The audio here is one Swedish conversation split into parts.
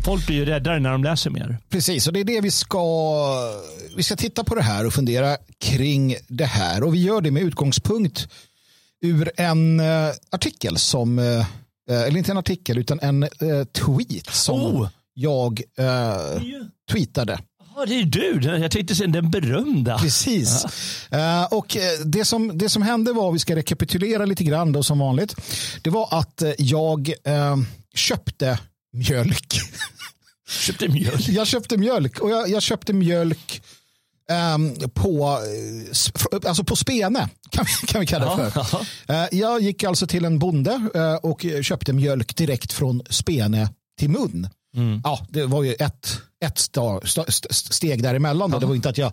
Ja, folk blir ju räddare när de läser mer. Precis, och det är det vi ska, vi ska titta på det här och fundera kring det här. Och vi gör det med utgångspunkt ur en uh, artikel som, uh, eller inte en artikel utan en uh, tweet som oh. jag tweetade. Ja, det är du. Jag tänkte säga den berömda. Precis. Ja. och det som, det som hände var, vi ska rekapitulera lite grann då som vanligt, det var att jag köpte mjölk. Köpte mjölk? Jag köpte mjölk och jag, jag köpte mjölk um, på, alltså på spene kan vi, kan vi kalla det för. Uh, jag gick alltså till en bonde uh, och köpte mjölk direkt från spene till mun. Mm. Ja, det var ju ett, ett sta, sta, steg däremellan. Då. Det var inte att jag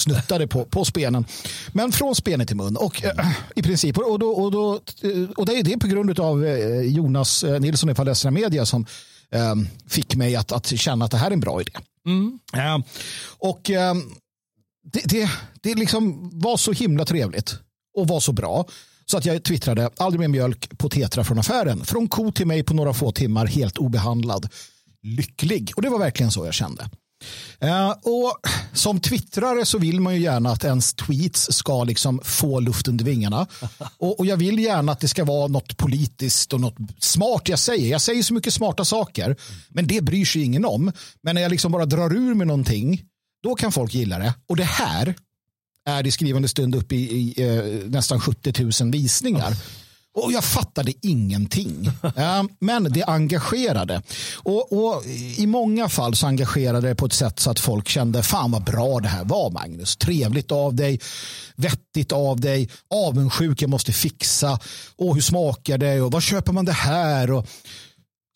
snuttade på, på spenen. Men från spene till mun. Och, äh, I princip. Och, då, och, då, och det, är, det är på grund av Jonas Nilsson i Palestra Media som fick mig att, att känna att det här är en bra idé. Mm. Äh, och det, det, det liksom var så himla trevligt och var så bra. Så att jag twittrade aldrig mer mjölk på Tetra från affären. Från ko till mig på några få timmar helt obehandlad. Lycklig. Och det var verkligen så jag kände. Uh, och som twittrare så vill man ju gärna att ens tweets ska liksom få luft under vingarna. Och, och, jag vill gärna att det ska vara något politiskt och något smart jag säger. Jag säger så mycket smarta saker, men det bryr sig ingen om. Men när jag liksom bara drar ur med någonting då kan folk gilla det. Och det här är i skrivande stund uppe i, i eh, nästan 70 000 visningar. Och jag fattade ingenting. men det engagerade. Och, och, I många fall så engagerade det på ett sätt så att folk kände fan vad bra det här var Magnus. Trevligt av dig, vettigt av dig, avundsjuk jag måste fixa. Och hur smakar det och vad köper man det här? Och,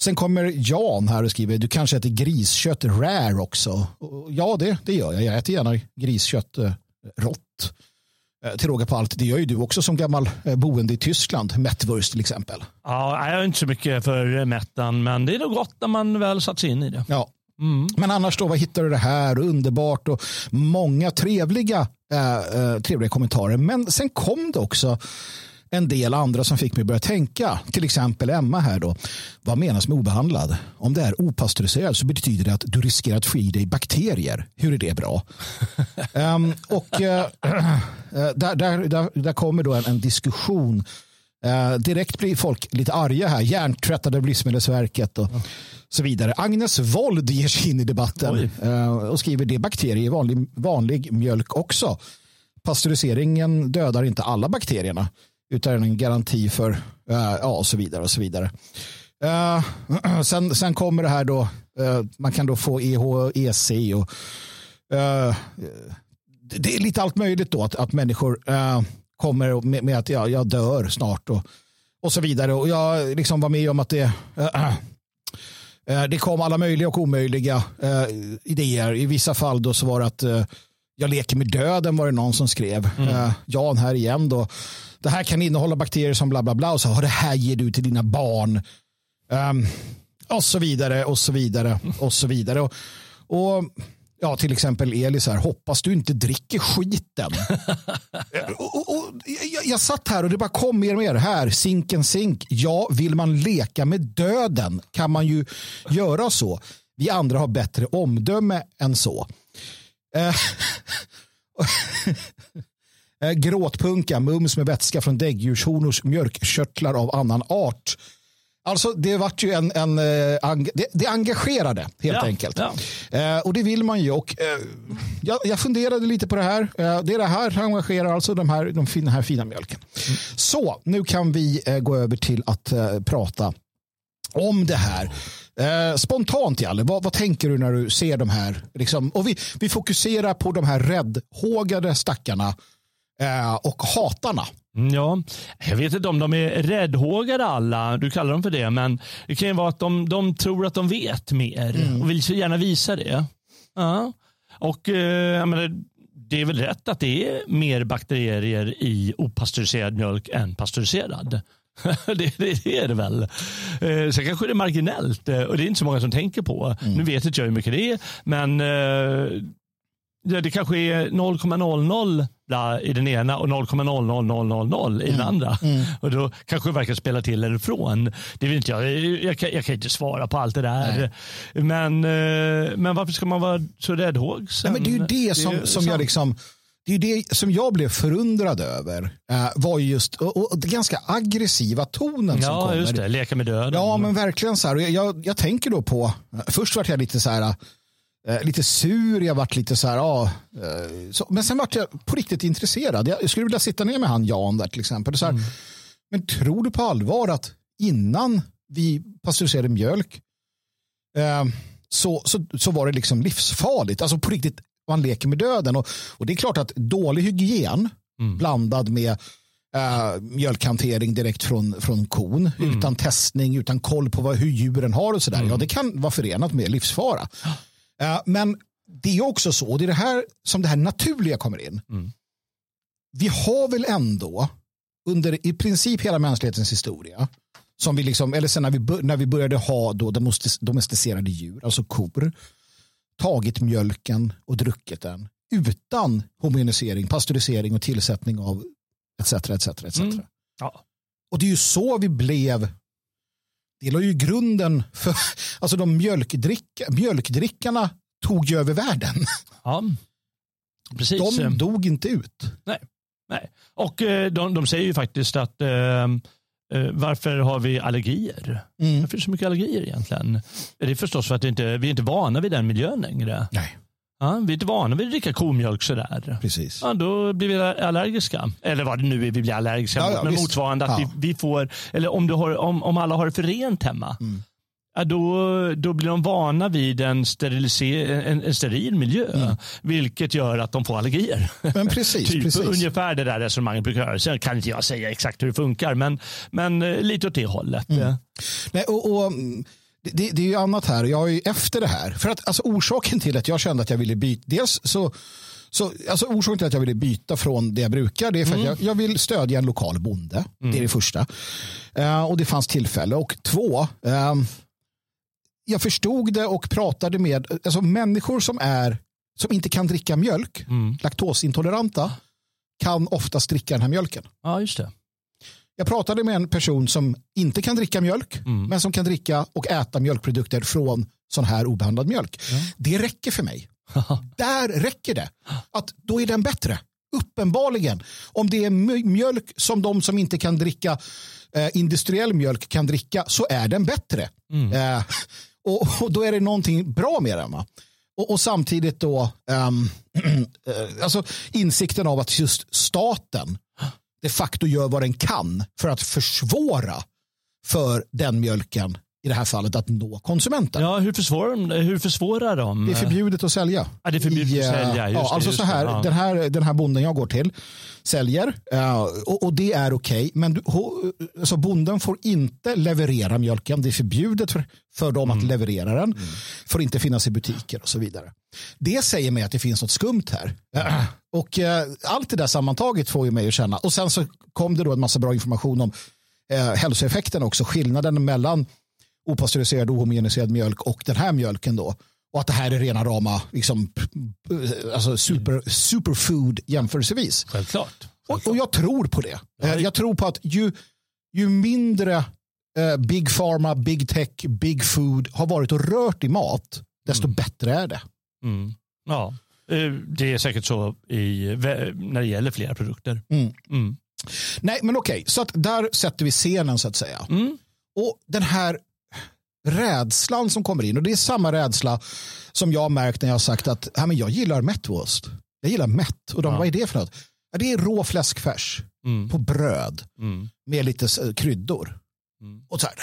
Sen kommer Jan här och skriver du kanske äter griskött rare också. Ja, det, det gör jag. Jag äter gärna griskött eh, rått. Eh, till råga på allt, det gör ju du också som gammal eh, boende i Tyskland. Mettwurst till exempel. Ja, jag är inte så mycket för mättan, men det är nog gott när man väl satt sig in i det. Ja. Mm. Men annars då, vad hittar du det här? Underbart och många trevliga, äh, trevliga kommentarer. Men sen kom det också en del andra som fick mig att börja tänka. Till exempel Emma här då. Vad menas med obehandlad? Om det är opastöriserad så betyder det att du riskerar att få i dig bakterier. Hur är det bra? um, och uh, där, där, där, där, kommer då en, en diskussion. Uh, direkt blir folk lite arga här. Hjärntvättade av Livsmedelsverket och ja. så vidare. Agnes Wold ger sig in i debatten uh, och skriver det är bakterier i vanlig, vanlig mjölk också. Pastöriseringen dödar inte alla bakterierna utan en garanti för uh, ja, och så vidare och så vidare. Uh, sen, sen kommer det här då, uh, man kan då få EHEC och det är lite allt möjligt då att, att människor kommer med, med, att ja, jag dör snart och, och så vidare. Och jag liksom var med om att det det kom alla möjliga och omöjliga idéer. I vissa fall då så var det att jag leker med döden var det någon som skrev. Mm. Jan här igen då det här kan innehålla bakterier som bla bla bla och så det här ger du till dina barn. Um, och så vidare och så vidare och så vidare. Och, och ja, till exempel Elis här, hoppas du inte dricker skiten. och, och, och, jag, jag satt här och det bara kom mer och mer. Här, sinken sink. Ja, vill man leka med döden kan man ju göra så. Vi andra har bättre omdöme än så. Eh, Eh, gråtpunka, mums med vätska från däggdjurshonors mjölkkörtlar av annan art. Alltså det vart ju en, en uh, det, det engagerade helt ja, enkelt. Ja. Uh, och det vill man ju. Och, uh, jag, jag, funderade lite på det här. det är det här som engagerar alltså de här, de, den här fina mjölken. Mm. Så nu kan vi gå över till att prata om det här. spontant Jalle, vad, vad, tänker du när du ser de här? Liksom, och vi, vi fokuserar på de här räddhågade stackarna eh, och hatarna. Mm, ja, jag vet inte om de är räddhågade alla, du kallar dem för det, men det kan ju vara att de, de tror att de vet mer mm. och vill så gärna visa det. Ja. Och eh, menar, det är väl rätt att det är mer bakterier i opastöriserad mjölk än pastöriserad. det, det, det, är det väl. Eh, sen kanske det är marginellt eh, och det är inte så många som tänker på. Mm. Nu vet inte jag hur mycket det är, men eh, Ja, det kanske är 0,00 i den ena och 0,00000 i den andra. Mm. Och då kanske det verkar spela till eller från. Det vet inte jag. Jag kan, jag kan inte svara på allt det där. Men, eh, men varför ska man vara så räddhågsen? Nej, men det är ju det som, det som jag liksom det är det som jag blev förundrad över. Uh, var just och, och den ganska aggressiva tonen ja, som kommer. Ja, just det. Leka med döden. Ja, men verkligen så här. Jag, jag, jag tänker då på, först var jag lite så här, uh, lite sur, jag vart lite så här, uh, så, men sen vart jag på riktigt intresserad. Jag skulle vilja sitta ner med han Jan där till exempel. Så här, mm. Men tror du på allvar att innan vi pasteuriserade mjölk så, så, så var det liksom livsfarligt. Alltså på riktigt man leker med döden. Och, och det är klart att dålig hygien mm. blandad med Uh, mjölkhantering direkt från, från kon mm. utan testning, utan koll på vad, hur djuren har och sådär. Mm. Ja, det kan vara förenat med livsfara. Uh, men det är också så, och det är det här som det här naturliga kommer in. Mm. Vi har väl ändå under i princip hela mänsklighetens historia, som vi liksom, eller sen när vi, när vi började ha då domesticerade djur, alltså kor, tagit mjölken och druckit den utan homogenisering, pasteurisering och tillsättning av etc. etc, etc. Mm. Ja. Och det är ju så vi blev det la ju grunden för, alltså de mjölkdricka, mjölkdrickarna tog ju över världen. Ja, precis. De dog inte ut. Nej, Nej. och eh, de, de säger ju faktiskt att eh, Eh, varför har vi allergier? Mm. Varför är det så mycket allergier egentligen? Det är förstås för att inte, vi är inte vana vid den miljön längre. Nej. Ja, vi är inte vana vid att dricka komjölk sådär. Precis. Ja, då blir vi allergiska. Eller vad det nu är vi blir allergiska ja, ja, Men motsvarande att vi, vi, får, eller om, du har, om, om alla har det för rent hemma. Mm ja, då, då blir de vana vid en, en, en steril miljö. Mm. Vilket gör att de får allergier. Men precis, typ, precis. Ungefär det där resonemanget brukar göra. Sen kan inte jag säga exakt hur det funkar. Men, men eh, lite åt det hållet. Mm. Nej, och, och det, det, är ju annat här. Jag är ju efter det här. För att alltså, orsaken till att jag kände att jag ville byta. Dels så så, alltså, orsaken till att jag ville byta från det jag brukar det är för mm. att jag, jag, vill stödja en lokal bonde. Mm. Det är mm. det första. Uh, och det fanns tillfälle. Och två, uh, jag förstod det och pratade med alltså människor som är som inte kan dricka mjölk, mm. laktosintoleranta, kan oftast dricka den här mjölken. Ja, just det. Jag pratade med en person som inte kan dricka mjölk, mm. men som kan dricka och äta mjölkprodukter från sån här obehandlad mjölk. Ja. Det räcker för mig. Där räcker det. Att då är den bättre. Uppenbarligen. Om det är mjölk som de som inte kan dricka eh, industriell mjölk kan dricka så är den bättre. Mm. Eh, och, och, då är det någonting bra med den. Och, och, samtidigt då um, alltså insikten av att just staten de facto gör vad den kan för att försvåra för den mjölken i det här fallet att nå konsumenten. Ja, hur försvårar, hur försvårar de? Det är förbjudet att sälja. Ja, det är förbjudet I, att sälja. Just ja, alltså så här, ja. den, här, den här bonden jag går till säljer uh, och, och, det är okej. Okay, men du, alltså bonden får inte leverera mjölken. Det är förbjudet för, för dem mm. att leverera den. Mm. Får inte finnas i butiker och så vidare. Det säger mig att det finns något skumt här. Uh, och allt det där sammantaget får ju mig att känna. Och sen så kom det då en massa bra information om uh, hälsoeffekten också. Skillnaden mellan opastöriserad ohomogeniserad mjölk och den här mjölken då. Och att det här är rena rama liksom, alltså super, superfood jämförelsevis. Självklart. Och, och, jag tror på det. Ja. Jag tror på att ju, ju mindre eh, Big Pharma, Big Tech, Big Food har varit och rört i mat, desto mm. bättre är det. Mm. Ja, eh, det är säkert så i, när det gäller flera produkter. Mm. mm. Nej, men okej, så att där sätter vi scenen så att säga. Mm. Och den här rädslan som kommer in. Och det är samma rädsla som jag har märkt när jag har sagt att ja, men jag gillar mättwurst. Jag gillar mätt. Och de, ja. vad är det för något? Ja, det är rå fläskfärs mm. på bröd mm. med lite kryddor. Mm. Och så här,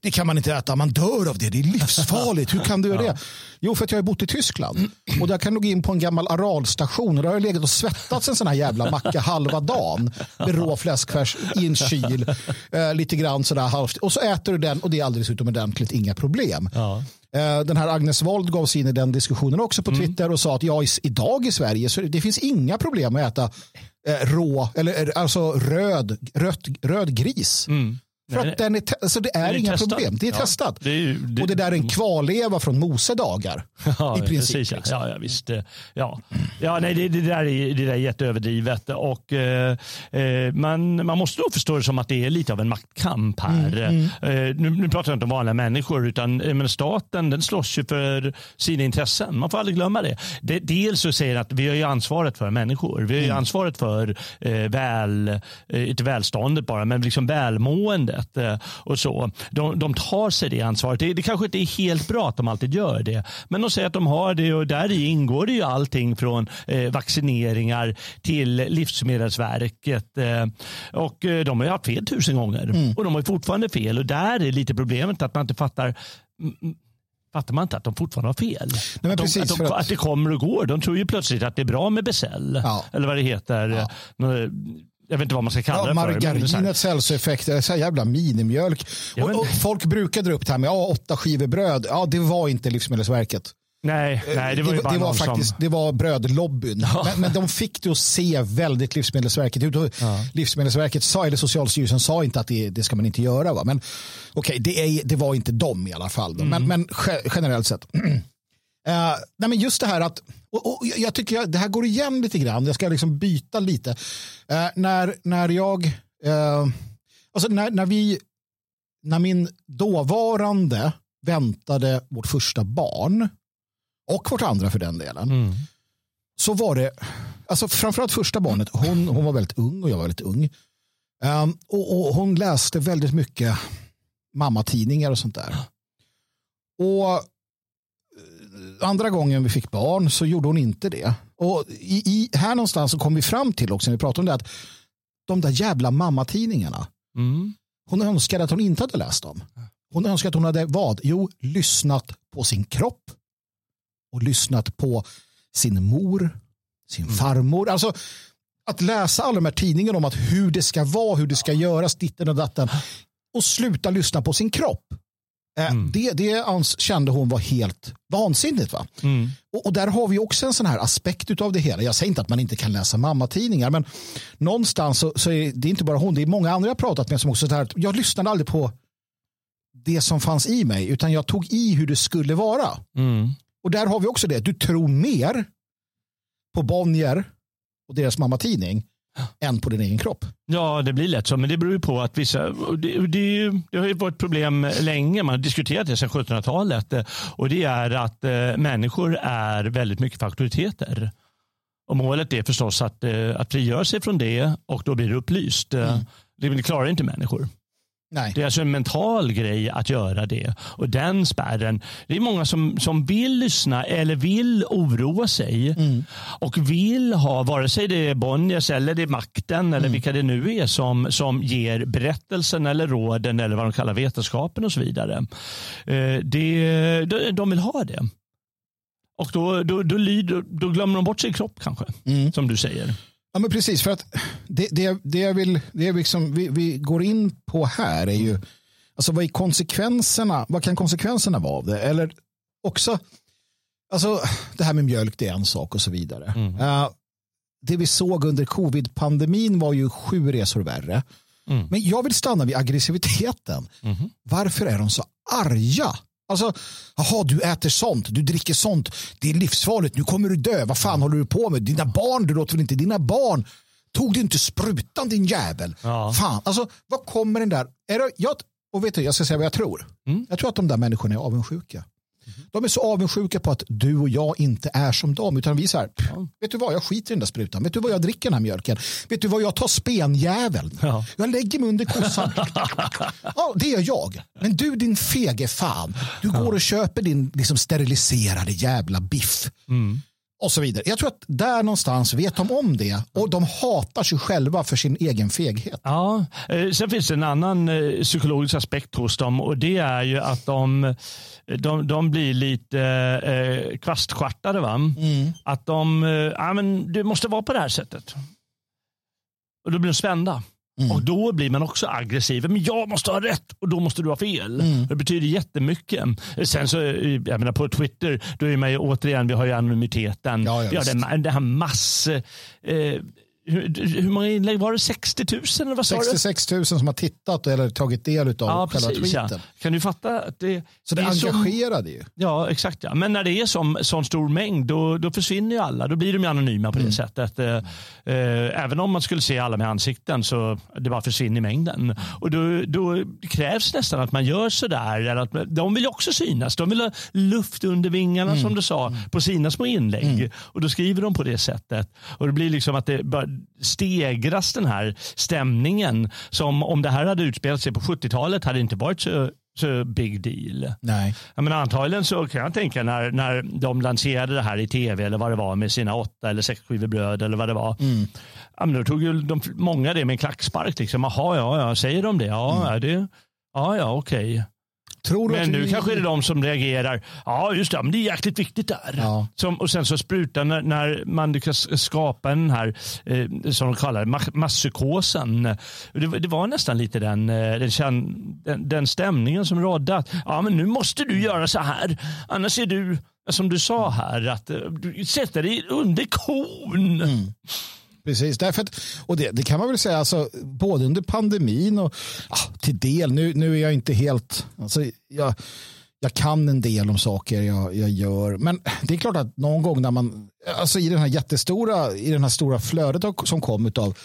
det kan man inte äta, man dör av det, det är livsfarligt. Hur kan du göra det? Jo, för att jag har bott i Tyskland. Och där kan du gå in på en gammal aralstation och där har jag legat och svettats en sån här jävla macka halva dagen med rå fläskfärs i en kyl. Eh, lite grann sådär halvt. Och så äter du den och det är alldeles utomordentligt, inga problem. Ja. Eh, den här Agnes Wold gav sig in i den diskussionen också på mm. Twitter och sa att ja, idag i Sverige så det finns inga problem att äta eh, rå, eller alltså röd, rött, röd gris. Mm. För Nej, att den är alltså det är, är inga testad. problem. Det är Ja, testat. det är ju- det- och det där är en kvarleva från Mosedagar. Ja, I princip, Precis, ja. liksom. Ja, ja, visst. eh, Ja, ja nej, det, det, där är, det där är jätteöverdrivet. Och, eh, eh, man, man måste nog förstå det som att det är lite av en maktkamp här. Mm, Eh, nu, nu pratar jag inte om vanliga människor, utan eh, men staten den slåss ju för sina intressen. Man får aldrig glömma det. det dels så säger att vi har ju ansvaret för människor. Vi har ju Mm. ansvaret för eh, väl, inte välståndet bara, men liksom välmåendet. Eh, och så. De, de tar sig det ansvaret. Det, det kanske inte är helt bra att de alltid gör det. Men de säger att de har det och där ingår det ju allting från eh, vaccineringar till Livsmedelsverket. Eh, och eh, de har ju haft fel tusen gånger. Och de har fortfarande fel. Och där är lite problemet att man inte fattar mm, mm, Fattar man inte att de fortfarande har fel? men att, de, precis, att, de, att- att det kommer och går. De tror ju plötsligt att det är bra med Becell. Ja. Eller vad det heter. Nå- Jag vet inte vad man ska kalla Ja, det för. men det är så här- margarinets hälsoeffekter, jävla minimjölk. Ja, och, och folk brukade dra upp det här med ja, åtta skivor bröd. Ja, det var inte Livsmedelsverket. Nej, nej, det var ju bara det var någon faktiskt som... det var brödlobbyn. Men, men de fick det att se väldigt Livsmedelsverket ut. Och Livsmedelsverket sa, eller Socialstyrelsen sa inte att det, det ska man inte göra. Va? Men okej, det, är- det var inte dem i alla fall. Då. Men, men ge- generellt sett. Eh, nej, men just det här att, och, och jag tycker jag, det här går igen lite grann, jag ska liksom byta lite. Eh, när, när jag, eh, alltså när, när vi, när min dåvarande väntade vårt första barn, och vårt andra för den delen, Mm. så var det, alltså framförallt första barnet, hon, hon var väldigt ung och jag var väldigt ung. Ehm, och, och hon läste väldigt mycket mammatidningar och sånt där. Och andra gången vi fick barn så gjorde hon inte det. Och i, i, här någonstans så kom vi fram till också när vi pratade om det att de där jävla mammatidningarna, Mm. hon önskade att hon inte hade läst dem. Hon önskade att hon hade vad? Jo, lyssnat på sin kropp och lyssnat på sin mor, sin farmor. Alltså att läsa alla de här tidningarna om att hur det ska vara, hur det ska göras, ditten och datten och sluta lyssna på sin kropp. Eh, Mm. Det, det kände hon var helt vansinnigt. Va? Mm. Och, och där har vi också en sån här aspekt av det hela. Jag säger inte att man inte kan läsa mammatidningar, men någonstans så, så är det inte bara hon, det är många andra jag pratat med som också säger att jag lyssnade aldrig på det som fanns i mig, utan jag tog i hur det skulle vara. Mm. Och där har vi också det, du tror mer på Bonnier och deras mammatidning än på din egen kropp. Ja, det blir lätt så. Men det beror ju på att vissa... Det, det, ju- det har ju varit problem länge. Man har diskuterat det sedan 1700-talet. eh, Och det är att eh, människor är väldigt mycket för auktoriteter. Och målet är förstås att, eh, att frigöra sig från det och då blir det upplyst. Eh, Det, det klarar inte människor. Nej. Det är alltså en mental grej att göra det. Och den spärren, det är många som, som vill lyssna eller vill oroa sig. Mm. Och vill ha, vare sig det är Bonniers eller det är makten eller vilka det nu är som, som ger berättelsen eller råden eller vad de kallar vetenskapen och så vidare. Eh, Det, de, de vill ha det. Och då, då, då, lyder, då glömmer de bort sin kropp kanske, Mm. som du säger. Ja, men precis, för att det, det, det, jag vill, det liksom, vi, vi går in på här är ju, alltså vad, är konsekvenserna, vad kan konsekvenserna vara av det? Eller också, alltså det här med mjölk det är en sak och så vidare. Mm. Eh, det vi såg under covid-pandemin var ju sju resor värre. Mm. Men jag vill stanna vid aggressiviteten. Mhm. Varför är de så arga? Alltså, jaha, du äter sånt, du dricker sånt, det är livsfarligt, nu kommer du dö, vad fan håller du på med? Dina barn, du låter väl inte dina barn, tog du inte sprutan din jävel? Ja. Fan, alltså vad kommer den där, är det, jag, och vet du, jag ska säga vad jag tror. Mm. Jag tror att de där människorna är avundsjuka. De är så avundsjuka på att du och jag inte är som dem. Utan vi är så här, vet du vad, jag skiter i den där sprutan. Vet du vad, jag dricker den här mjölken. Vet du vad, jag tar spenjäveln. Ja. Jag lägger mig under kossan. ja, det är jag. Men du din fege fan. Du går och köper din liksom, steriliserade jävla biff. Och så vidare. Jag tror att där någonstans vet de om det. Och de hatar sig själva för sin egen feghet. Ja, eh, sen finns det en annan eh, psykologisk aspekt hos dem och det är ju att de, de, de blir lite eh, kvaststjärtade. Va? Att de, eh, ja, men det måste vara på det här sättet. Och då blir de spända. Och då blir man också aggressiv. Men jag måste ha rätt och då måste du ha fel. Det betyder jättemycket. Sen så, eh, jag menar på Twitter, då är man ju återigen, vi har ju anonymiteten. Ja, ja, vi har den, det här mass... Eh, hur, hur många inlägg var det? 60 000 eller vad sa 66 000 som har tittat eller tagit del av ja, själva precis, tweeten. Ja. Kan du fatta? Att det, så det, det engagerade ju. Ja, exakt. Ja. Men när det är som, sån stor mängd då, då försvinner ju alla. Då blir de anonyma på det mm. sättet. Eh, eh, även om man skulle se alla med ansikten så det bara försvinner i mängden. Och då, då krävs nästan att man gör sådär. Eller att, de vill ju också synas. De vill ha luft under vingarna mm. som du sa på sina små inlägg. Mm. Och då skriver de på det sättet. Och det blir liksom att det stegras den här stämningen. Som om det här hade utspelat sig på 70-talet hade det inte varit så så big deal. Nej. Jag menar, antagligen så kan jag tänka när, när de lanserade det här i tv eller vad det var med sina åtta eller sex skivor bröd eller vad det var. Mm. Ja, men då tog ju de, många det med en klackspark. Liksom. Jaha, ja, ja, säger de det? Ja, mm. det, ja, ja okej. Okay. Tror men nu vi... kanske det är de som reagerar. Ja, just det, men det är jäkligt viktigt där. Ja. Som, och sen så sprutar när, när man lyckas skapa den här, eh, som de kallar det, masspsykosen. Det, det, var nästan lite den, eh, den, den, den stämningen som rådde. Ja, men nu måste du göra så här. Annars är du, som du sa här, att eh, du sätter dig under kon. Mm. Precis, därför att, och det, det, kan man väl säga, alltså, både under pandemin och ah, till del, nu, nu är jag inte helt, alltså, jag, jag kan en del om saker jag, jag gör, men det är klart att någon gång när man, alltså i den här jättestora, i den här stora flödet som kom av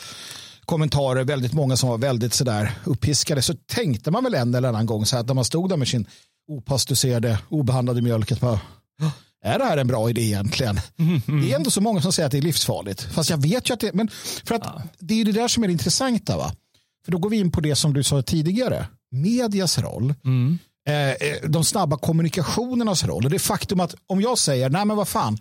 kommentarer, väldigt många som var väldigt sådär uppiskade, så tänkte man väl en eller annan gång så här att när man stod där med sin opastöriserade, obehandlade mjölk, att bara, är det här en bra idé egentligen? Mm, mm. Det är ändå så många som säger att det är livsfarligt. Fast jag vet ju att det men för att ja. det är det där som är det intressanta. Va? För då går vi in på det som du sa tidigare. Medias roll. Mm. Eh, eh, de snabba kommunikationernas roll. Och det faktum att om jag säger, nej men vad fan.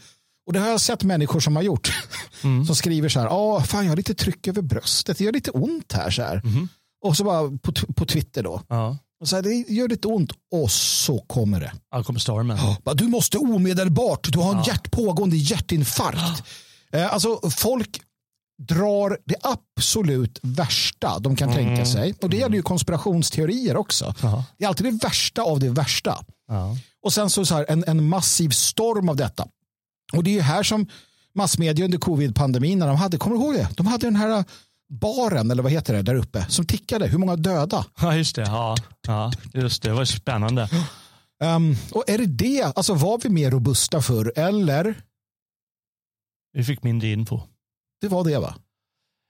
Och det har jag sett människor som har gjort. Mm. Som skriver så här, ja fan jag har lite tryck över bröstet. Det gör lite ont här. Så här. Mm. Och så bara på, på Twitter då. Ja. Och så här, det gör lite ont och så kommer det. Ja, kommer stormen. Ja, du måste omedelbart, du har en ja. hjärt, pågående hjärtinfarkt. Ja. Eh, alltså folk drar det absolut värsta de kan mm. tänka sig. Och det gäller ju konspirationsteorier också. Ja. Det är alltid det värsta av det värsta. Och sen så, så här, en, en massiv storm av detta. Och det är ju här som massmedia under covid-pandemin, när de hade, kommer du ihåg det? De hade den här baren, eller vad heter det, där uppe, som tickade. Hur många döda? Ja, just det. Ja, ja just det. det var spännande. Um, och är det det, alltså var vi mer robusta för eller? Vi fick mindre info. Det var det va?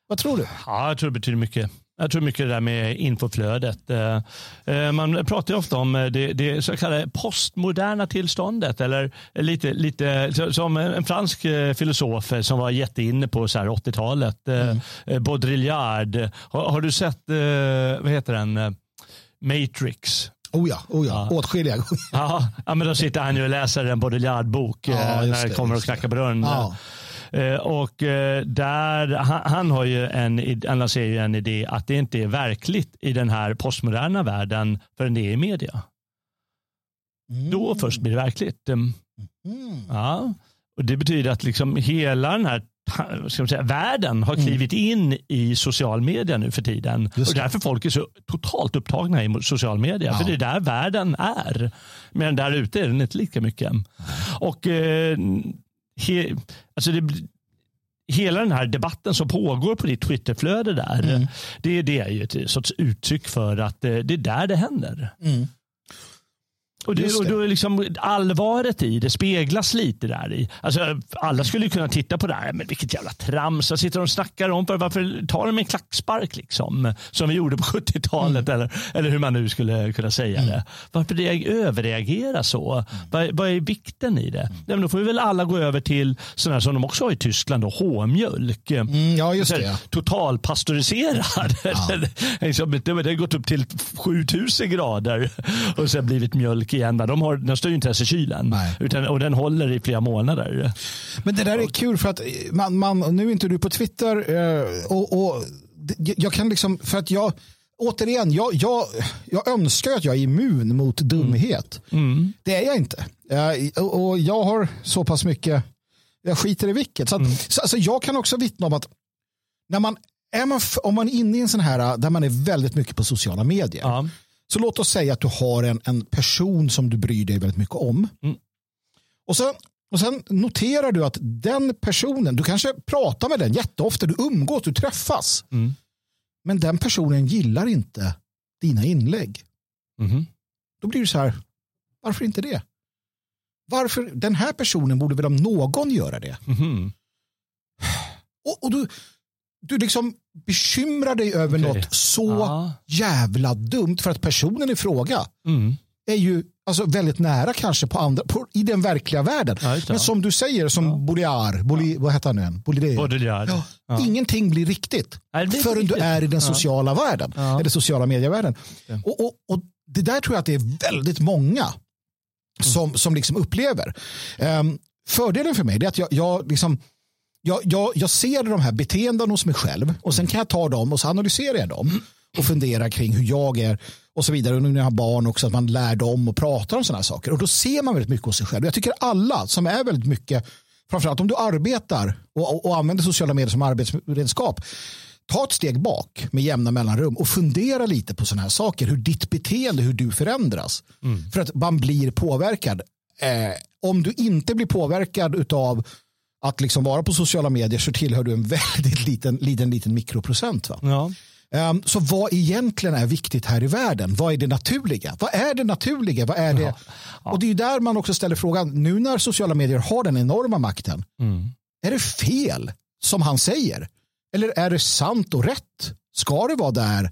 Vad tror du? Ja, jag tror det betyder mycket. Jag tror mycket det där med infoflödet. Eh, eh, man pratar ju ofta om eh, det, det så kallade postmoderna tillståndet. Eller lite, lite som en fransk filosof som var jätteinne på 80-talet. Mm. Baudrillard. Har, har, du sett, vad heter den, Matrix? Oh ja, oh ja. ja. åtskilliga Ja, ja, men då sitter han ju och läser en Baudrillard-bok ja, när det kommer och knackar på dörren. Ja. Eh, och eh, där, han, han, har ju en, han lanserar ju en idé att det inte är verkligt i den här postmoderna världen förrän det är i media. Mm. Då först blir det verkligt. Mm. Ja. Och Det betyder att liksom hela den här ska man säga, världen har mm. klivit in i social media nu för tiden. Och därför folk är så totalt upptagna i social media. Ja. För det är där världen är. Men där ute är den inte lika mycket. Och eh, he, alltså det, hela den här debatten som pågår på ditt Twitterflöde där, mm. det, det är ju ett sorts uttryck för att det, det är där det händer. Mm. Och, det, och då är liksom allvaret i det speglas lite där i. Alltså, alla skulle kunna titta på det här, men vilket jävla trams. Vad sitter de och snackar om? För varför tar de en klackspark liksom? Som vi gjorde på 70-talet mm. eller, eller hur man nu skulle kunna säga mm. det. Varför det överreagera så? Mm. Vad, vad, är vikten i det? Mm. då får vi väl alla gå över till sådana som de också har i Tyskland, H-mjölk. Mm, ja, just det. Ja. Totalpastöriserad. Ja. Liksom, det har gått upp till 7000 grader och sen blivit mjölk mjölk igen. De har, den står ju inte ens i kylen. Utan, och den håller i flera månader. Men det där är kul för att man, man nu är inte du på Twitter eh, och, och jag kan liksom, för att jag återigen, jag, jag, jag önskar att jag är immun mot dumhet. Mm. Mm. Det är jag inte. Och jag har så pass mycket, jag skiter i vilket. Så, att, mm. så alltså jag kan också vittna om att när man, är man, om man är inne i en sån här där man är väldigt mycket på sociala medier. Ja. Så låt oss säga att du har en, en person som du bryr dig väldigt mycket om. Mm. Och så Och sen noterar du att den personen, du kanske pratar med den jätteofta, du umgås, du träffas. Mm. Men den personen gillar inte dina inlägg. Mhm. Då blir det så här, varför inte det? Varför, den här personen borde väl om någon göra det. Mhm. Och, och du, du liksom bekymrar dig över Okej. något så Ja. jävla dumt för att personen i fråga Mm. är ju alltså, väldigt nära kanske på andra, på, i den verkliga världen. Ja. Men som du säger, som Ja. Boliar, Boli, vad heter han nu igen? Ja, Ja. Ingenting blir riktigt Nej, blir förrän du riktigt. är i den sociala världen. Eller sociala medievärlden. Och, och, och det där tror jag att det är väldigt många som, som liksom upplever. Ehm, fördelen för mig är att jag, jag, liksom, jag, jag, jag ser de här beteenden hos mig själv och sen kan jag ta dem och så analyserar jag dem och funderar kring hur jag är och så vidare. Och nu när jag har barn också, att man lär dem och pratar om sådana här saker. Och då ser man väldigt mycket hos sig själv. Jag tycker alla som är väldigt mycket, framförallt om du arbetar och, och, och använder sociala medier som arbetsredskap, ta ett steg bak med jämna mellanrum och fundera lite på sådana här saker. Hur ditt beteende, hur du förändras. För att man blir påverkad. Eh, om du inte blir påverkad av att liksom vara på sociala medier så tillhör du en väldigt liten, liten, liten mikroprocent. Va? Ja. Ehm, så vad egentligen är viktigt här i världen? Vad är det naturliga? Vad är det naturliga? Vad är det? Och det är där man också ställer frågan, nu när sociala medier har den enorma makten, Mm. är det fel som han säger? Eller är det sant och rätt? Ska det vara där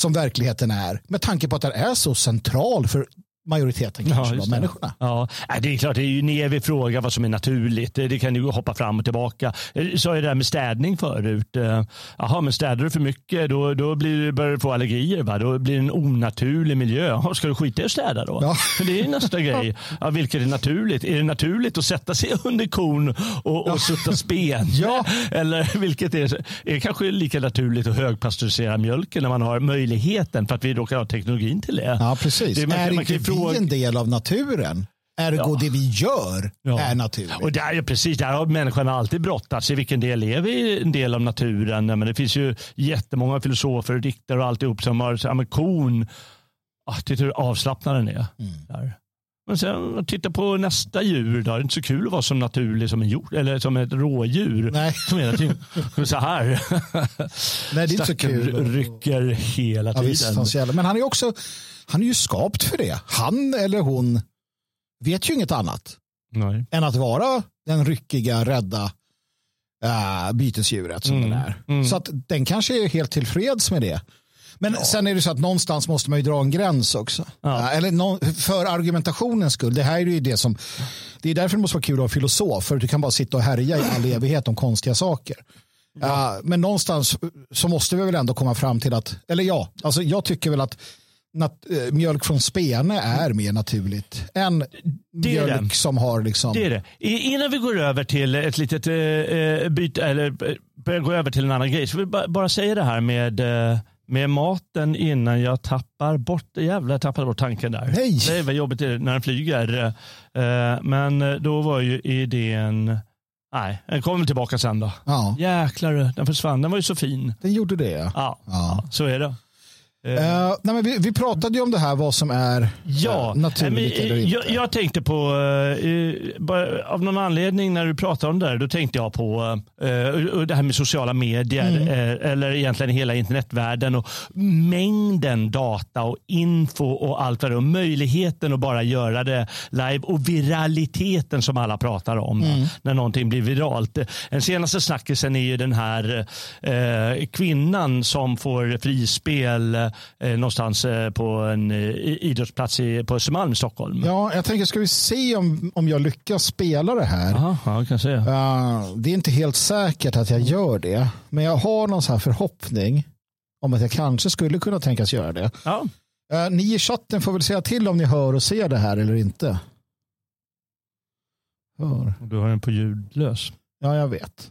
som verkligheten är? Med tanke på att den är så central för majoriteten kanske just av människorna. Ja, Nej, det är klart, det är ju en evig fråga vad som är naturligt. Det kan ju hoppa fram och tillbaka. Jag sa ju det där med städning förut. Eh, Jaha, men städar du för mycket då, då blir, börjar du få allergier. Va? Då blir det en onaturlig miljö. Ska du skita i att städa då? Ja. För det är nästa grej. Ja, vilket är naturligt? Är det naturligt att sätta sig under kon och, och sutta spen? Ja. Eller vilket är, är det kanske lika naturligt att högpasteurisera mjölken när man har möjligheten för att vi råkar ha teknologin till det. Ja, precis. Det- man är man inte fråga- en del av naturen? Ergo det vi gör Ja. är naturligt. Och där, ja, precis, där har människan alltid brottats. I vilken del är vi en del av naturen? Men det finns ju jättemånga filosofer och diktare och alltihop som har ja, men kon. Ah, titta hur avslappnad den är. Mm. Där. Men sen titta på nästa djur. Då. Det är inte så kul att vara så naturlig som en hjort eller som ett rådjur. Nej. Som hela tiden så här. Nej, det är inte så kul. rycker hela Ja, tiden. visst, hans jävla- Men han är också han är ju skapt för det. Han eller hon vet ju inget annat Nej. än att vara den ryckiga, rädda äh, bytesdjuret som Mm, den är. mm. Så att den kanske är helt tillfreds med det. Men sen är det så att någonstans måste man ju dra en gräns också. Ja. Eller nå- för argumentationens skull. Det här är ju det som det är därför det måste vara kul att vara filosof. För du kan bara sitta och härja i all evighet om konstiga saker. Äh, men någonstans så måste vi väl ändå komma fram till att, eller ja, alltså jag tycker väl att nat- äh, mjölk från spene är mer naturligt än är det. mjölk som har liksom... Det är det. Innan vi går över till ett litet eh, eh, byte, eller eh, börjar gå över till en annan grej, så vill jag bara, bara säga det här med, eh, med maten innan jag tappar bort, jävlar jag tappade bort tanken där. Nej. Det är vad jobbigt det är när den flyger. Eh, men då var ju idén, nej, den kommer tillbaka sen då. Ja, Jäklar, den försvann, den var ju så fin. den gjorde det. Ja. Ja, Ja. så är det. Eh, Eh, nej, men vi, vi pratade ju om det här vad som är Ja, eh, naturligt men, eller eh, inte. jag, jag tänkte på, eh, bara, av någon anledning när du pratade om det där, då tänkte jag på eh, det här med sociala medier, Mm. eh, eller egentligen hela internetvärlden och mängden data och info och allt vad det är. Och möjligheten att bara göra det live och viraliteten som alla pratar om Mm. när någonting blir viralt. Den senaste snackisen är ju den här eh, kvinnan som får frispel eh, någonstans eh, på en eh, idrottsplats i, på Östermalm i Stockholm. Ja, jag tänker, ska vi se om, om jag lyckas spela det här? Aha, ja, kan se. Eh, det är inte helt säkert att jag gör det, men jag har någon så här förhoppning om att jag kanske skulle kunna tänkas göra det. Ja. Eh, ni i chatten får väl säga till om ni hör och ser det här eller inte. Hör. Du har den på ljudlös. Ja, jag vet.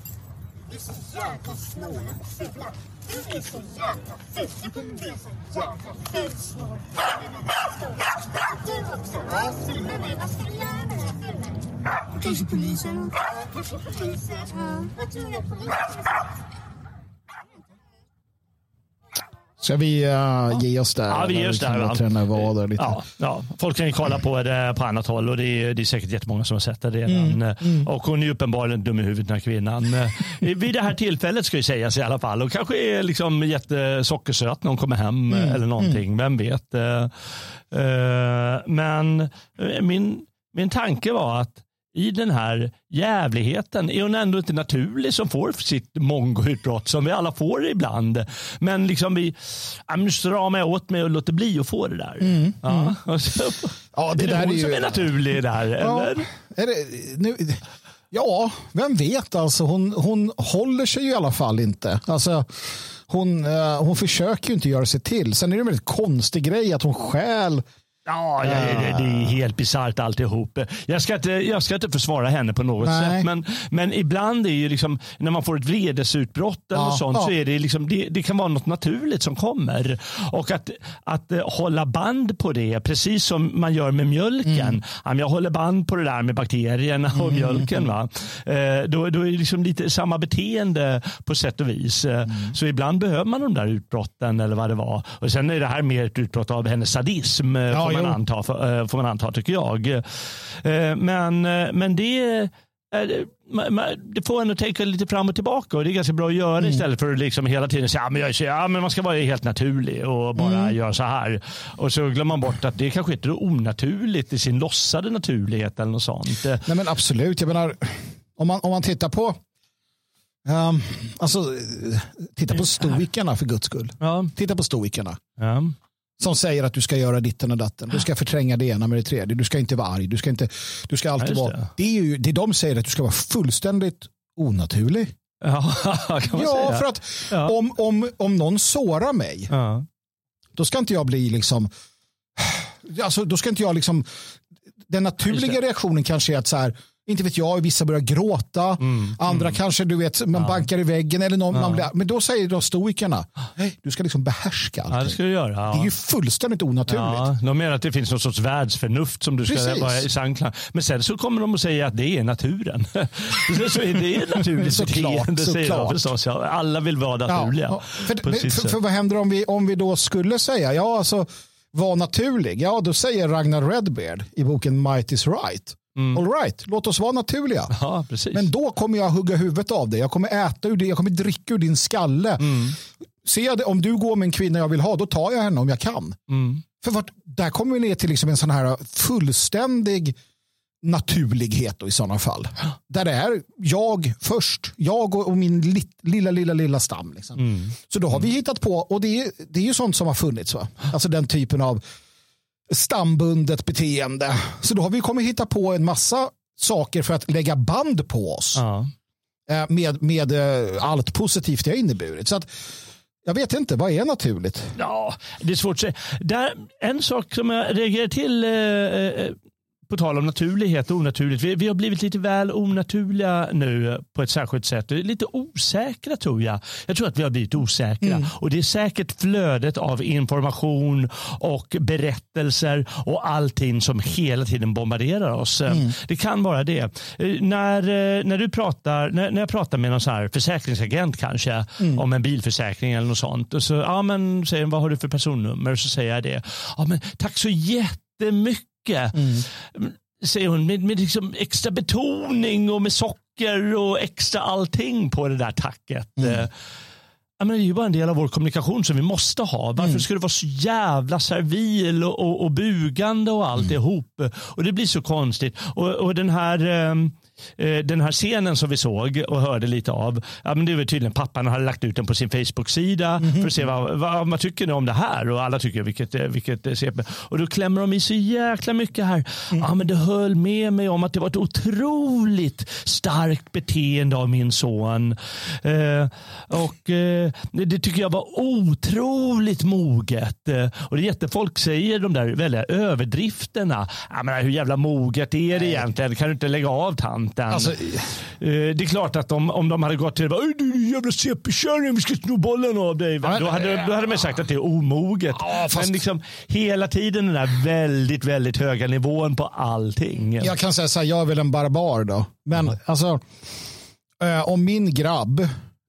Du är så jävla snål och fula. Du är så jävla ful. Du kommer bli så jävla ful snål. Du också. Ja, filma mig. Vad ska du göra med den här filmen? Kanske polisen. Kanske polisen. Vad tror du att polisen Ska vi uh, ge oss där? Ja, vi ger oss där. Va? Träna vader lite. Ja, ja, folk kan ju kolla på det på annat håll och det är, det är säkert jättemånga som har sett det redan. Mm, mm. Och hon är uppenbarligen dum i huvudet den här kvinnan. Vid det här tillfället ska ju sägas i alla fall. Och kanske är liksom jättesockersöt när hon kommer hem Mm, eller någonting. Vem vet. Eh, eh, Men min, min tanke var att i den här jävligheten är hon ändå inte naturlig som får sitt mongoutbrott som vi alla får ibland. Men liksom vi ja, nu stramar jag åt mig och låter bli att få det där. ja, och så, Mm, Ja, det är det där hon är ju- som är naturlig där? Ja, Eller? är det, nu, ja, vem vet alltså. Hon, hon håller sig ju i alla fall inte. Alltså, hon, eh, hon försöker ju inte göra sig till. Sen är det en väldigt konstig grej att hon stjäl. Ja, det, det är helt bisarrt alltihop. Jag ska, inte, jag ska inte försvara henne på något Nej. sätt. Men, men ibland är ju liksom, när man får ett vredesutbrott eller Ja, sånt ja. så är det, liksom, det, det kan vara något naturligt som kommer. Och att, att eh, hålla band på det, precis som man gör med mjölken. Mm. Jag håller band på det där med bakterierna och mjölken. Va? Eh, Då, då är det liksom lite samma beteende på sätt och vis. Eh, Mm. Så ibland behöver man de där utbrotten eller vad det var. Och Sen är det här mer ett utbrott av hennes sadism. Ja, man anta, för- eh, får man anta tycker jag. Eh, Men, eh, men det, det får en att tänka lite fram och tillbaka och det är ganska bra att göra Mm. istället för att liksom hela tiden säga att ja, men man ska vara helt naturlig och bara Mm. göra så här. Och så glömmer man bort att det kanske inte är onaturligt i sin låtsade naturlighet eller något sånt. Nej men absolut, jag menar om man, om man tittar på ehm, alltså, titta på stoikerna för guds skull. Ja, Titta på stoikerna. ja. Som säger att du ska göra ditten och datten. Du ska förtränga det ena med det tredje. Du ska inte vara arg. Du ska, inte, du ska alltid Ja, vara... det. Är ju, det de säger att du ska vara fullständigt onaturlig. ja kan man Ja, säga. för att Ja. om, om, om någon sårar mig, Ja. då ska inte jag bli liksom... Alltså, då ska inte jag liksom... Den naturliga reaktionen kanske är att så här, inte vet jag, vissa börjar gråta, Mm, andra kanske du vet, man bankar i väggen eller någon, man blir, men då säger då stoikerna, du ska liksom behärska allting. ja, det ska du göra. Ja. Det är ju fullständigt onaturligt. Ja, de menar att det finns någon sorts världsförnuft som du ska Precis. vara i samklang Men sen så kommer de att säga att det är naturen. så är det är naturligt Såklart, beteende, säger de förstås. Ja, alla vill vara naturliga. Ja, För, för, för vad händer om vi, om vi då skulle säga, ja alltså var naturlig, ja då säger Ragnar Redbeard i boken Might is right. All right, låt oss vara naturliga. Ja. Men då kommer jag hugga huvudet av dig. Jag kommer äta ur det. Jag kommer dricka ur din skalle. Ser jag det, om du går med en kvinna jag vill ha, då tar jag henne om jag kan. Mm. För vart, där kommer vi ner till liksom en sån här fullständig naturlighet då, i sådana fall. Där det är jag först. Jag och, och min li, lilla, lilla, lilla stam. Liksom. Mm. Så då har vi hittat på, och det är, det är ju sånt som har funnits. Va? Alltså den typen av stambundet beteende. Så då har vi kommit hitta på en massa saker för att lägga band på oss Ja. eh, med, med eh, allt positivt det har inneburit. Så att, jag vet inte, vad är naturligt? Ja, det är svårt att säga. Där, en sak som jag reagerar till eh, eh, på tal om naturlighet och onaturligt. Vi, vi har blivit lite väl onaturliga nu på ett särskilt sätt. Lite osäkra tror jag. Jag tror att vi har blivit osäkra. Och det är säkert flödet av information och berättelser och allting som hela tiden bombarderar oss. Det kan vara det. Eh, När, eh, när, du pratar, när, när jag pratar med någon så här försäkringsagent kanske om en bilförsäkring eller något sånt. Och så ja, men, säger vad har du för personnummer? Så säger jag det. Ja, men, tack så jättemycket. Säger hon med, med liksom extra betoning och med socker och extra allting på det där tacket. Eh, Ja, men det är ju bara en del av vår kommunikation som vi måste ha. Varför ska det vara så jävla servil och, och, och bugande och alltihop? Och det blir så konstigt. Och, och den här eh, den här scenen som vi såg och hörde lite av, ja, men det var tydligen pappan hade lagt ut den på sin Facebook-sida för att se vad, vad man tycker om det här och alla tycker vilket, eh, vilket eh, CP. Och då klämmer de i så jäkla mycket här. Ja, men det höll med mig om att det var ett otroligt starkt beteende av min son. Eh, och eh, det tycker jag var otroligt moget. Eh, och det är jättefolk säger de där väldiga överdrifterna. Ja, men hur jävla moget är det egentligen? Kan du inte lägga av tant? Kanten. Alltså, Eh, det är klart att om, om de hade gått till det bara, "Oj, du jävla CP-kärring, vi ska sno bollen av dig. men- då, hade, då hade man sagt att det är omoget. Ja, fast- Men liksom, hela tiden den där väldigt, väldigt höga nivån på allting. jag kan säga så här, jag är väl en barbar då. Men alltså, eh, om min grabb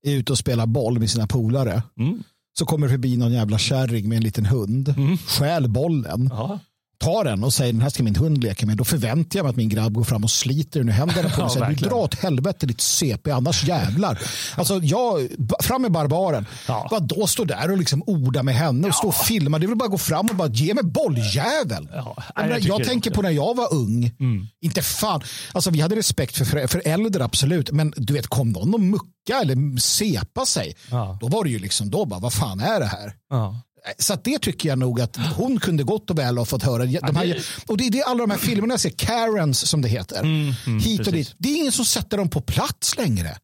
är ute och spelar boll med sina polare Mm. så kommer det förbi någon jävla kärring med en liten hund, Mm. stjäl bollen, Ja. Tar den och säger den här ska min hund leka med. Då förväntar jag mig att min grabb går fram och sliter den ur händerna på Ja, mig och säger du verkligen. drar åt helvete ditt CP annars jävlar. Alltså jag, fram med barbaren. Ja. Då stå där och liksom orda med henne och stå och filma. Det väl bara gå fram och bara ge mig bolljävel. Ja, Jag, jag menar, jag det tänker på när jag var ung. Mm. Inte fan. Alltså vi hade respekt för, för, för äldre absolut. Men du vet kom någon och mucka eller sepa sig. Ja. Då var det ju liksom då bara vad fan är det här? Ja. Så att det tycker jag nog att hon kunde gott och väl ha fått höra. De här, och det är det alla de här filmerna jag ser, Karens som det heter. Mm, hit och precis. dit. Det är ingen som sätter dem på plats längre.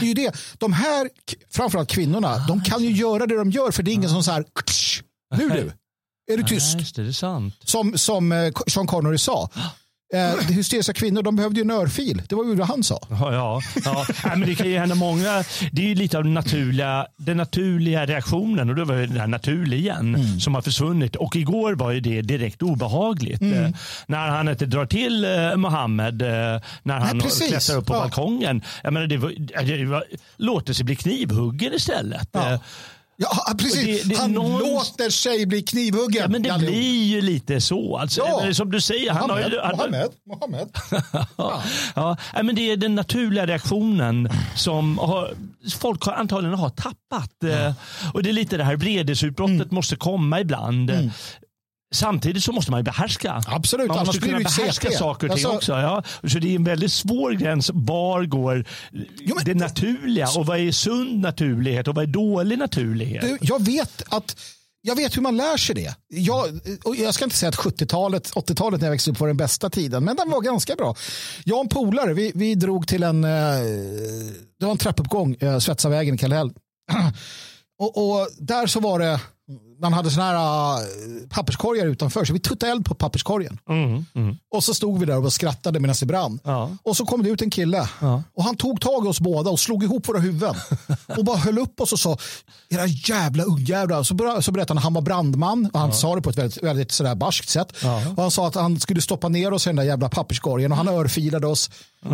Det är ju det. De här, framförallt kvinnorna, de kan ju göra det de gör för det är ingen som så här, "Ktsch, nu du, är du Ja, tyst? Som, som eh, Sean Connery sa. Eh, hysteriska kvinnor, de behövde ju en örfil. Det var ju vad han sa. Ja, ja, ja. Nej, men det kan ju hända många. Det är ju lite av den naturliga, den naturliga reaktionen och då var det den här naturlig igen Mm. som har försvunnit. Och igår var ju det direkt obehagligt. Mm. Eh, när han inte drar till eh, Mohammed eh, när han precis. klättrar upp på Ja. balkongen. Jag menar, det, var, det var, låter sig bli knivhuggen istället. Ja. Ja, precis. Och det- det- han någon- låter sig bli knivhuggen. Ja, men det Jalle. blir ju lite så. Alltså, Ja. Som du säger, han har ju, han, Mohammed, Mohammed. Ja. Ja, nej, men det är den naturliga reaktionen som har, folk har, antagligen har tappat. Eh, Och det är lite det här vredesutbrottet Mm. måste komma ibland. Samtidigt så måste man ju behärska. Absolut, man måste blir kunna behärska CP. saker och ting Alltså- också. Ja. Så det är en väldigt svår gräns. Var går men- det naturliga och vad är sund naturlighet och vad är dålig naturlighet? Du, jag vet att jag vet hur man lär sig det. Jag, och jag ska inte säga att 70-talet, 80-talet när jag växte upp var den bästa tiden, men den var ganska bra. Jag och en polare, vi, vi drog till en, eh, det var en trappuppgång, eh, Svetsavägen i Kallhäll. och, och där så var det, man hade såna här eh, papperskorgar utanför, så vi tuttade eld på papperskorgen. Mm, mm. Och så stod vi där och bara skrattade medan det brann. Ja. Och så kom det ut en kille Ja. och han tog tag i oss båda och slog ihop våra huvuden. och bara höll upp oss och sa era jävla ungjävlar. Så, ber- så berättade han att han var brandman och han sa det på ett väldigt, väldigt sådär barskt sätt. Ja. Och han sa att han skulle stoppa ner oss i den där jävla papperskorgen och han örfilade oss.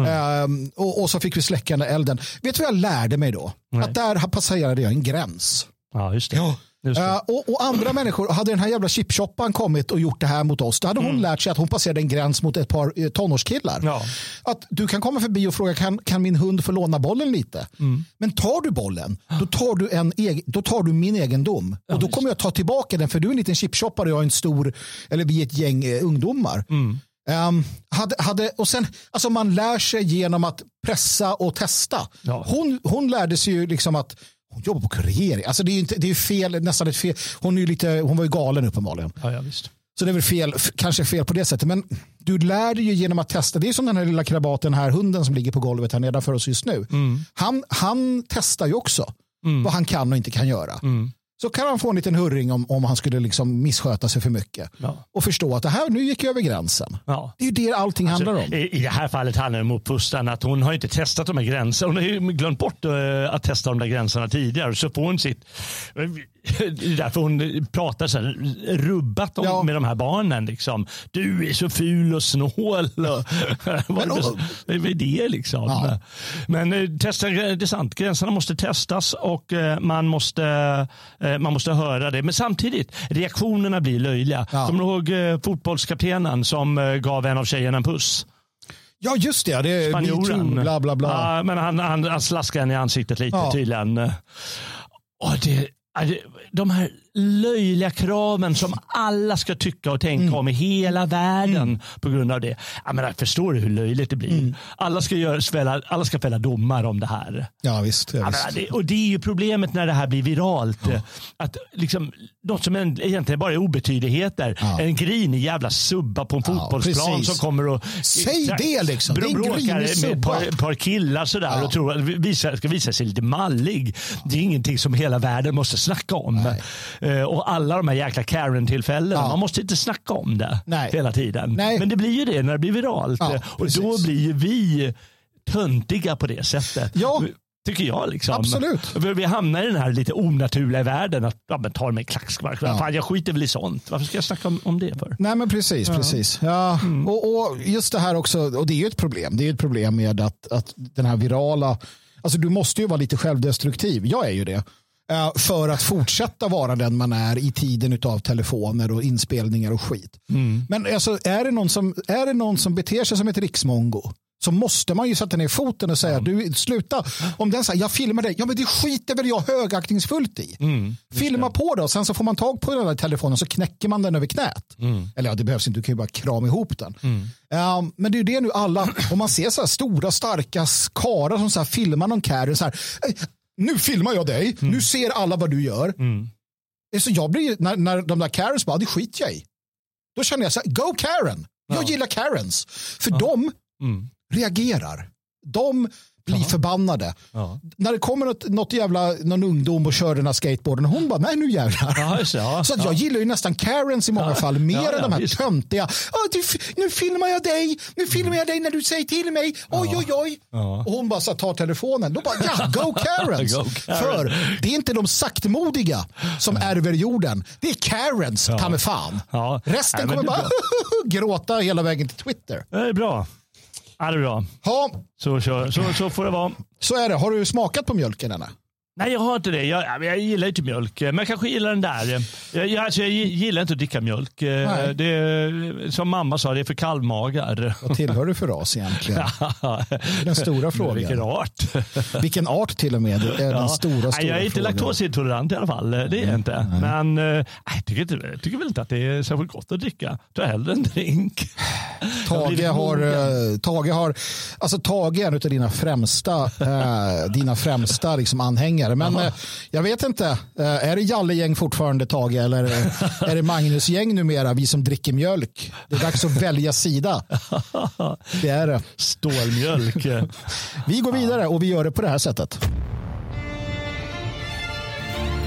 Ehm, och, och så fick vi släcka den där elden. Vet du vad jag lärde mig då? Nej. Att där passerade jag en gräns. ja, just det. Just Eh, och, och andra människor, hade den här jävla chipshoppan kommit och gjort det här mot oss, då hade hon lärt sig att hon passerade en gräns mot ett par eh, tonårskillar. Mm. Ja. Att du kan komma förbi och fråga, kan, kan min hund få låna bollen lite? Mm. Men tar du bollen, då tar du, en egen, då tar du min egendom. och då kommer jag ta tillbaka den, för du är en liten chipshoppare och jag är en stor, eller vi är ett gäng eh, ungdomar. Mm. Ehm, hade, hade, och sen, alltså man lär sig genom att pressa och testa. Ja. Hon, hon lärde sig ju liksom att hon jobbar på Kurier. Alltså det är ju inte, det är fel, nästan ett fel. Hon, är ju lite, hon var ju galen uppenbarligen. Ja, ja, visst. Så det är väl fel, kanske fel på det sättet. Men du lär dig ju genom att testa. Det är som den här lilla krabaten, den här hunden som ligger på golvet här nedanför oss just nu. Han, han testar ju också vad han kan och inte kan göra. Så kan han få en liten hurring om, om han skulle liksom missköta sig för mycket. Ja. Och förstå att det här, nu gick jag över gränsen. Ja. Det är ju det allting handlar om. I, I det här fallet handlar det om uppfostran. Att hon har inte testat de här gränserna. Hon har ju glömt bort eh, att testa de där gränserna tidigare. Så får hon sitt... Det är därför hon pratar så här rubbat om, Ja. med de här barnen. Liksom. Du är så ful och snål. Och, vad, är det liksom? Ja. Men eh, testa, det är sant, gränserna måste testas och eh, man måste, eh, man måste höra det. Men samtidigt, reaktionerna blir löjliga. Ja. Kommer du ihåg eh, fotbollskaptenen som eh, gav en av tjejerna en puss? Ja, just det. Det Spanjoren. metoo, bla bla bla. Ja, men han, han, han slaskade henne i ansiktet lite Ja. tydligen. Och det, Alltså, de här löjliga kraven som alla ska tycka och tänka Mm. om i hela världen på grund av det. Jag menar, förstår du hur löjligt det blir? Mm. Alla, ska göra, fälla, alla ska fälla domar om det här. Ja, visst. Ja, visst. menar, det, och det är ju problemet när det här blir viralt. Att liksom, något som en- egentligen bara är obetydligheter. Ja. En grinig jävla subba på en Ja, fotbollsplan som kommer och Säg det liksom. En bråkar med ett par, par killar sådär Ja. och tror, visa, ska visa sig lite mallig. Det är ingenting som hela världen måste snacka om. Eh, och alla de här jäkla Karen-tillfällena, Ja. man måste inte snacka om det Nej. hela tiden. Nej. Men det blir ju det när det blir viralt. Ja, Eh, och då blir ju vi töntiga på det sättet. Ja. Tycker jag. Liksom. Absolut. Vi hamnar i den här lite onaturliga världen. Att ja, men ta mig klackspark. Ja. Fan, jag skiter väl i sånt. Varför ska jag snacka om, om det för? Nej men precis. Ja. precis. Ja. Mm. Och, och, just det här också, och det är ju ett problem. Det är ett problem med att, att den här virala, alltså du måste ju vara lite självdestruktiv. Jag är ju det. Eh, för att fortsätta vara den man är i tiden av telefoner och inspelningar och skit. Mm. Men alltså, är, det någon som, är det någon som beter sig som ett riksmongo så måste man ju sätta ner foten och säga mm. du sluta. Om den säger jag filmar dig, ja men det skiter väl jag högaktningsfullt i. Mm, Filma på och sen så får man tag på den där telefonen så knäcker man den över knät. Mm. Eller ja, det behövs inte, du kan ju bara krama ihop den. Um, men det är ju det nu alla, om man ser så här stora starka karar som så här filmar någon carry så här, nu filmar jag dig, mm. nu ser alla vad du gör. Mm. Så jag blir, när, när de där Karens bara, det skiter jag i. Då känner jag så här, go Karen. Jag ja. gillar Karens. För ja. de mm. reagerar. De blir Aha. förbannade. Ja. När det kommer något, något jävla, någon ungdom och kör den här skateboarden, hon bara, nej nu jävlar. Ja, ja, så att jag gillar ju nästan Karens i många fall, mer än de här just. töntiga, nu filmar jag dig, nu filmar jag dig när du säger till mig, oj oj oj. Och hon bara så tar telefonen, då bara, ja, go Karens. go Karen. För det är inte de saktmodiga som ärver jorden, det är Karens, ta med fan. Resten kommer bara gråta hela vägen till Twitter. Det är bra. Ja, det är bra. Ha. Så, så, så, så får det vara. Så är det. Har du smakat på mjölken ännu? Nej, jag har inte det. Jag, jag gillar inte mjölk, men jag kanske gillar den där. Jag, jag, alltså, jag gillar inte att dricka mjölk. Det, som mamma sa, det är för kallmagar. Vad tillhör du för ras egentligen? den stora frågan. Vilken art. Vilken art till och med är den stora, stora Jag är inte frågan. laktosintolerant i alla fall. Det är jag inte. Nej. Men jag tycker, inte, jag tycker väl inte att det är särskilt gott att dricka. Ta hellre en drink. Tage har, eh, Tage har, alltså Tage är en av dina främsta, äh, dina främsta liksom anhängare. Men jag vet inte, är det Jalle-gäng fortfarande Tage eller är det Magnus-gäng numera, vi som dricker mjölk? Det är dags att välja sida. Det är det. Stålmjölk. vi går vidare och vi gör det på det här sättet.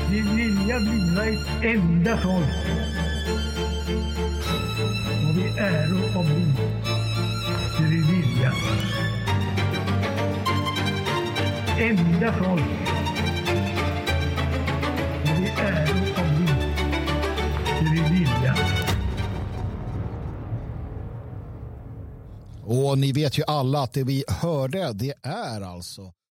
Vi vilja bliva ett enda folk och vi äro och bli det vi vilja. Enda folk Och ni vet ju alla att det vi hörde, det är alltså